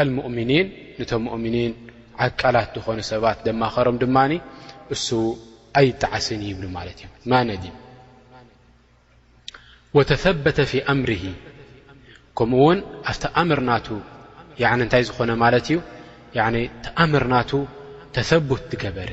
ኣልሙእሚኒን ንቶም ሙእሚኒን ዓቃላት ዝኾኑ ሰባት ደማኸሮም ድማ እሱ ኣይጠዓስን እዩ ይብሉ ማለት እዩ ማ ነዲም ወተሰበተ ፊ ኣምርሂ ከምኡ ውን ኣብቲ ኣምር ናቱ እንታይ ዝኾነ ማለት እዩ ቲ ኣምር ናቱ ተሰቡት ዝገበረ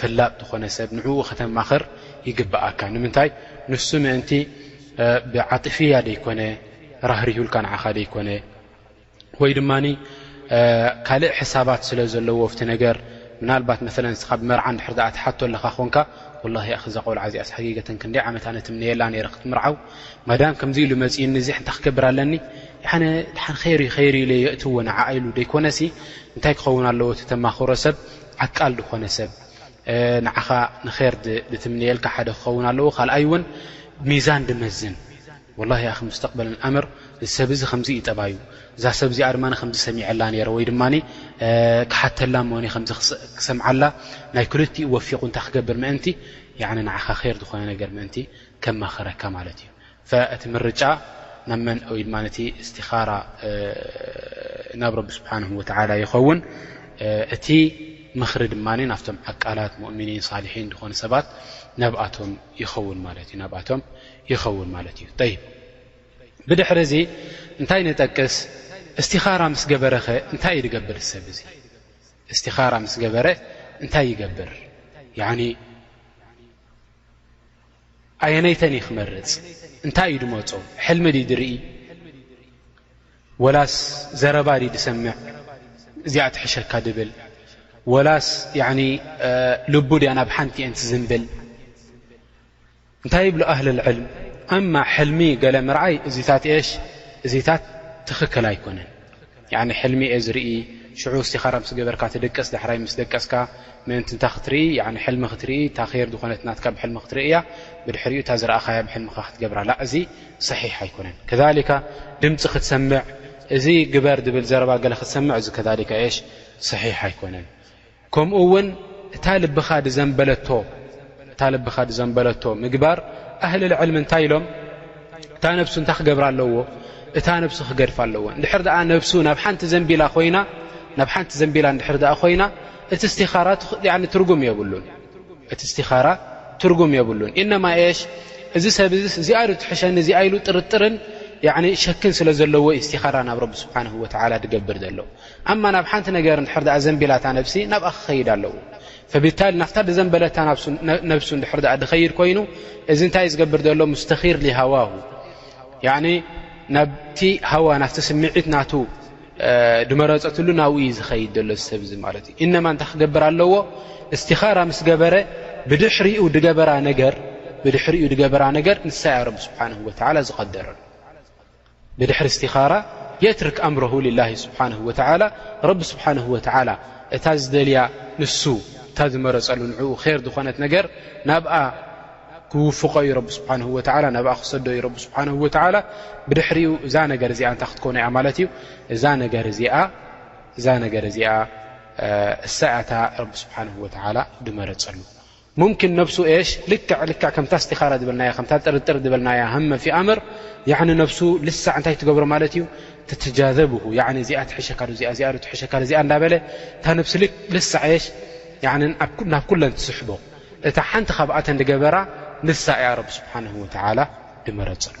ፈላጥ ዝኾነ ሰብ ንዕኡ ከተማኽር ይግብኣካ ንምንታይ ንሱ ምእንቲ ብዓጢፍያ ደይኮነ ራህሪሁልካ ንዓኻ ደይኮነ ወይ ድማ ካልእ ሕሳባት ስለ ዘለዎ ኣብቲ ነገር ምናልባት መለ ንስኻ ብመርዓ እንድሕር ኣ ትሓቶ ኣለኻ ኮንካ ወላ ኣ ክዛ ቆልዓ እዚኣ ስሓጊገተን ክንደይ ዓመት ኣነ ትምነየላ ነረ ክትምርዓው ማዳም ከምዚ ኢሉ መፅእኒ እዚ እንታይ ክገብር ኣለኒ ሓነ ድሓን ኸይሩ ኸይሩ ኢለ የእትዎ ንዓኣ ኢሉ ደይኮነሲ እንታይ ክኸውን ኣለዎ ተማኽሮ ሰብ ዓቃል ድኾነ ሰብ ንዓኻ ንር ድትምነየልካ ሓደ ክኸውን ኣለዎ ካልኣይ እውን ሚዛን ድመዝን ወላ ያ ምስተቕበልን ኣምር እዚ ሰብ እዚ ከምዚ እዩ ጠባዩ እዛ ሰብ እዚኣ ድማ ከምዚ ሰሚዐላ ነረ ወይ ድማ ክሓተላ ሞ ከምዚ ክሰምዓላ ናይ ክልቲኡ ወፊቑ እንታይ ክገብር ምእንቲ ንዓኻ ር ዝኾነ ነገር ምእንቲ ከማኸረካ ማለት እዩ እቲ ምርጫ ናብ መን ወይ ድማ እቲ እስቲኻራ ናብ ረቢ ስብሓን ወተዓላ ይኸውን እቲ ምኽሪ ድማ ናብቶም ዓቃላት ሙእምኒን ሳልሒን ዝኾኑ ሰባት ናብኣቶም ይኸውን ማለት እዩ ናብኣቶም ይኸውን ማለት እዩ ይ ብድሕሪ እዚ እንታይ ንጠቅስ እስቲኻራ ምስ ገበረኸ እንታይ እዩ ዝገብር ሰብ እዚ እስቲኻራ ምስ ገበረ እንታይ ይገብር ኣየነይተን እዩ ክመርጽ እንታይ እዩ ድመጾ ሕልሚ ድዩ ድርኢ ወላስ ዘረባ ድዩ ድሰምዕ እዚኣ ትሕሸካ ድብል ወላስ ልቡ ድያ ናብ ሓንቲ እየን ትዝምብል እንታይ ይብሉ ኣህሊ ልዕልም ኣማ ሕልሚ ገለ ምርኣይ እዚታት እየሽ እዚታት ትኽክል ኣይኮነን ያኒ ሕልሚ እየ ዝርኢ ሽዑ እስቲኻራ ምስ ገበርካ ትድቅስ ዳሕራይ ምስ ደቀስካ ምእንቲ እንታይ ክትርኢ ያኒ ሕልሚ ክትርኢ እታ ኼር ዝኾነት ናትካ ብሕልሚ ክትርኢ እያ ብድሕሪኡ እታ ዝረኣኻያ ብሕልምኻ ክትገብራ ላእ እዚ ሰሒሕ ኣይኮነን ከዛሊካ ድምጺ ክትሰምዕ እዚ ግበር ዝብል ዘረባ ገለ ክትሰምዕ እዚ ከዛሊካ ኤሽ ሰሒሕ ኣይኮነን ከምኡ ውን እታ ልብኻ ዝዘንበለቶ ምግባር ኣህሊ ልዕልሚ እንታይ ኢሎም እታ ነብሱ እንታይ ክገብር ኣለዎ እታ ነብሱ ክገድፍ ኣለዎ እንድሕር ኣ ነብሱ ናብ ሓንቲ ዘንቢላ ኮይና ናብ ሓንቲ ዘንቢላ እንድሕር ኣ ኮይና እቲ ስቲኻራ ትርጉም የብሉን እቲ ስቲኻራ ትርጉም የብሉን ኢነማ የሽ እዚ ሰብ ዚ እዚኣ ዶ ትሕሸኒ እዚኣ ኢሉ ጥርጥርን ሸክን ስለ ዘለዎ ዩ ስቲኻራ ናብ ረቢ ስብሓን ወተላ ዝገብር ዘሎ ኣማ ናብ ሓንቲ ነገር እንድሕር ደኣ ዘንቢላታ ነብሲ ናብኣ ክኸይድ ኣለዎ። ፈቢታሊ ናፍታ ድዘንበለታ ናብሱ ነብሱ እንድሕር ደኣ ድኸይድ ኮይኑ እዚ እንታይ እዩ ዝገብር ዘሎ ሙስተኺር ሊሃዋሁ ያኒ ናብቲ ሃዋ ናፍቲ ስምዒት ናቱ ድመረጸትሉ ናብኡ እዩ ዝኸይድ ዘሎ ዝሰብ እዚ ማለት እዩ። እነማ እንታይ ክገብር ኣለዎ እስቲኻራ ምስ ገበረ ብድሕሪኡ ድገበራ ነገር ብድሕሪኡ ድገበራ ነገር ንሳ እያ ረቢ ስብሓነሁ ወተዓላ ዝቐደረሉ። ብድሕሪ እስቲኻራ የትርክ ኣምረሁ ሊላሂ ስብሓነሁ ወተዓላ ረቢ ስብሓነሁ ወተዓላ እታ ዝደልያ ንሱ እታ ዝመረፀሉ ንዕኡ ኼር ዝኾነት ነገር ናብኣ ክውፍቆ እዩ ረቢ ስብሓነሁ ወተዓላ ናብኣ ክሰዶ እዩ ረቢ ስብሓነሁ ወተዓላ ብድሕሪኡ እዛ ነገር እዚኣ እንታይ ክትኮነ እያ ማለት እዩ እዛ ነገር እዚኣ እዛ ነገር እዚኣ እሳያታ ረቢ ስብሓነሁ ወተዓላ ድመረፀሉ ሙምኪን ነብሱ ኤሽ ልክዕ ልክዕ ከምታ እስቲኻራ ዝበልናያ ከምታ ጥርጥር ዝበልናያ ሃመ ፊ ኣምር ያኒ ነብሱ ልሳዕ እንታይ ትገብሮ ማለት እዩ ትትጃዘብሁ ያኒ እዚኣ ትሕሸካ ዶ እዚኣ እዚኣ ዶ ትሕሸካ ዶ እዚኣ እንዳበለ እታ ነብሲ ልሳዕ ኤሽ ያኒ ናብ ኩለን ትስሕቦ እታ ሓንቲ ካብኣተን ድገበራ ንሳ እያ ረቢ ስብሓነሁ ወተዓላ ድመረጸሉ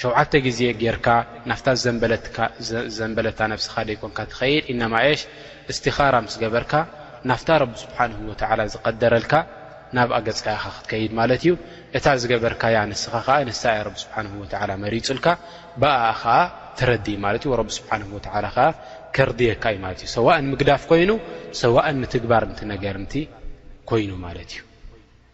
ሸውዓተ ግዜ ጌርካ ናብታ ዘንበለታ ነብስኻ ደይኮንካ ትኸይድ ኢነማኤሽ እስቲኻራ ምስ ገበርካ ናብታ ረቢ ስብሓንሁ ወተዓላ ዝቀደረልካ ናብኣ ገጽካ ኢኻ ክትከይድ ማለት እዩ እታ ዝገበርካያ ንስኻ ከኣ ንሳ እያ ረቢ ስብሓንሁ ወተዓላ መሪጹልካ ብኣኣ ከኣ ትረድይ ማለት እዩ ወረቢ ስብሓንሁ ወተዓላ ከኣ ከርድየካ እዩ ማለት እዩ ሰዋእን ምግዳፍ ኮይኑ ሰዋእን ምትግባር ንቲ ነገር ንቲ ኮይኑ ማለት እዩ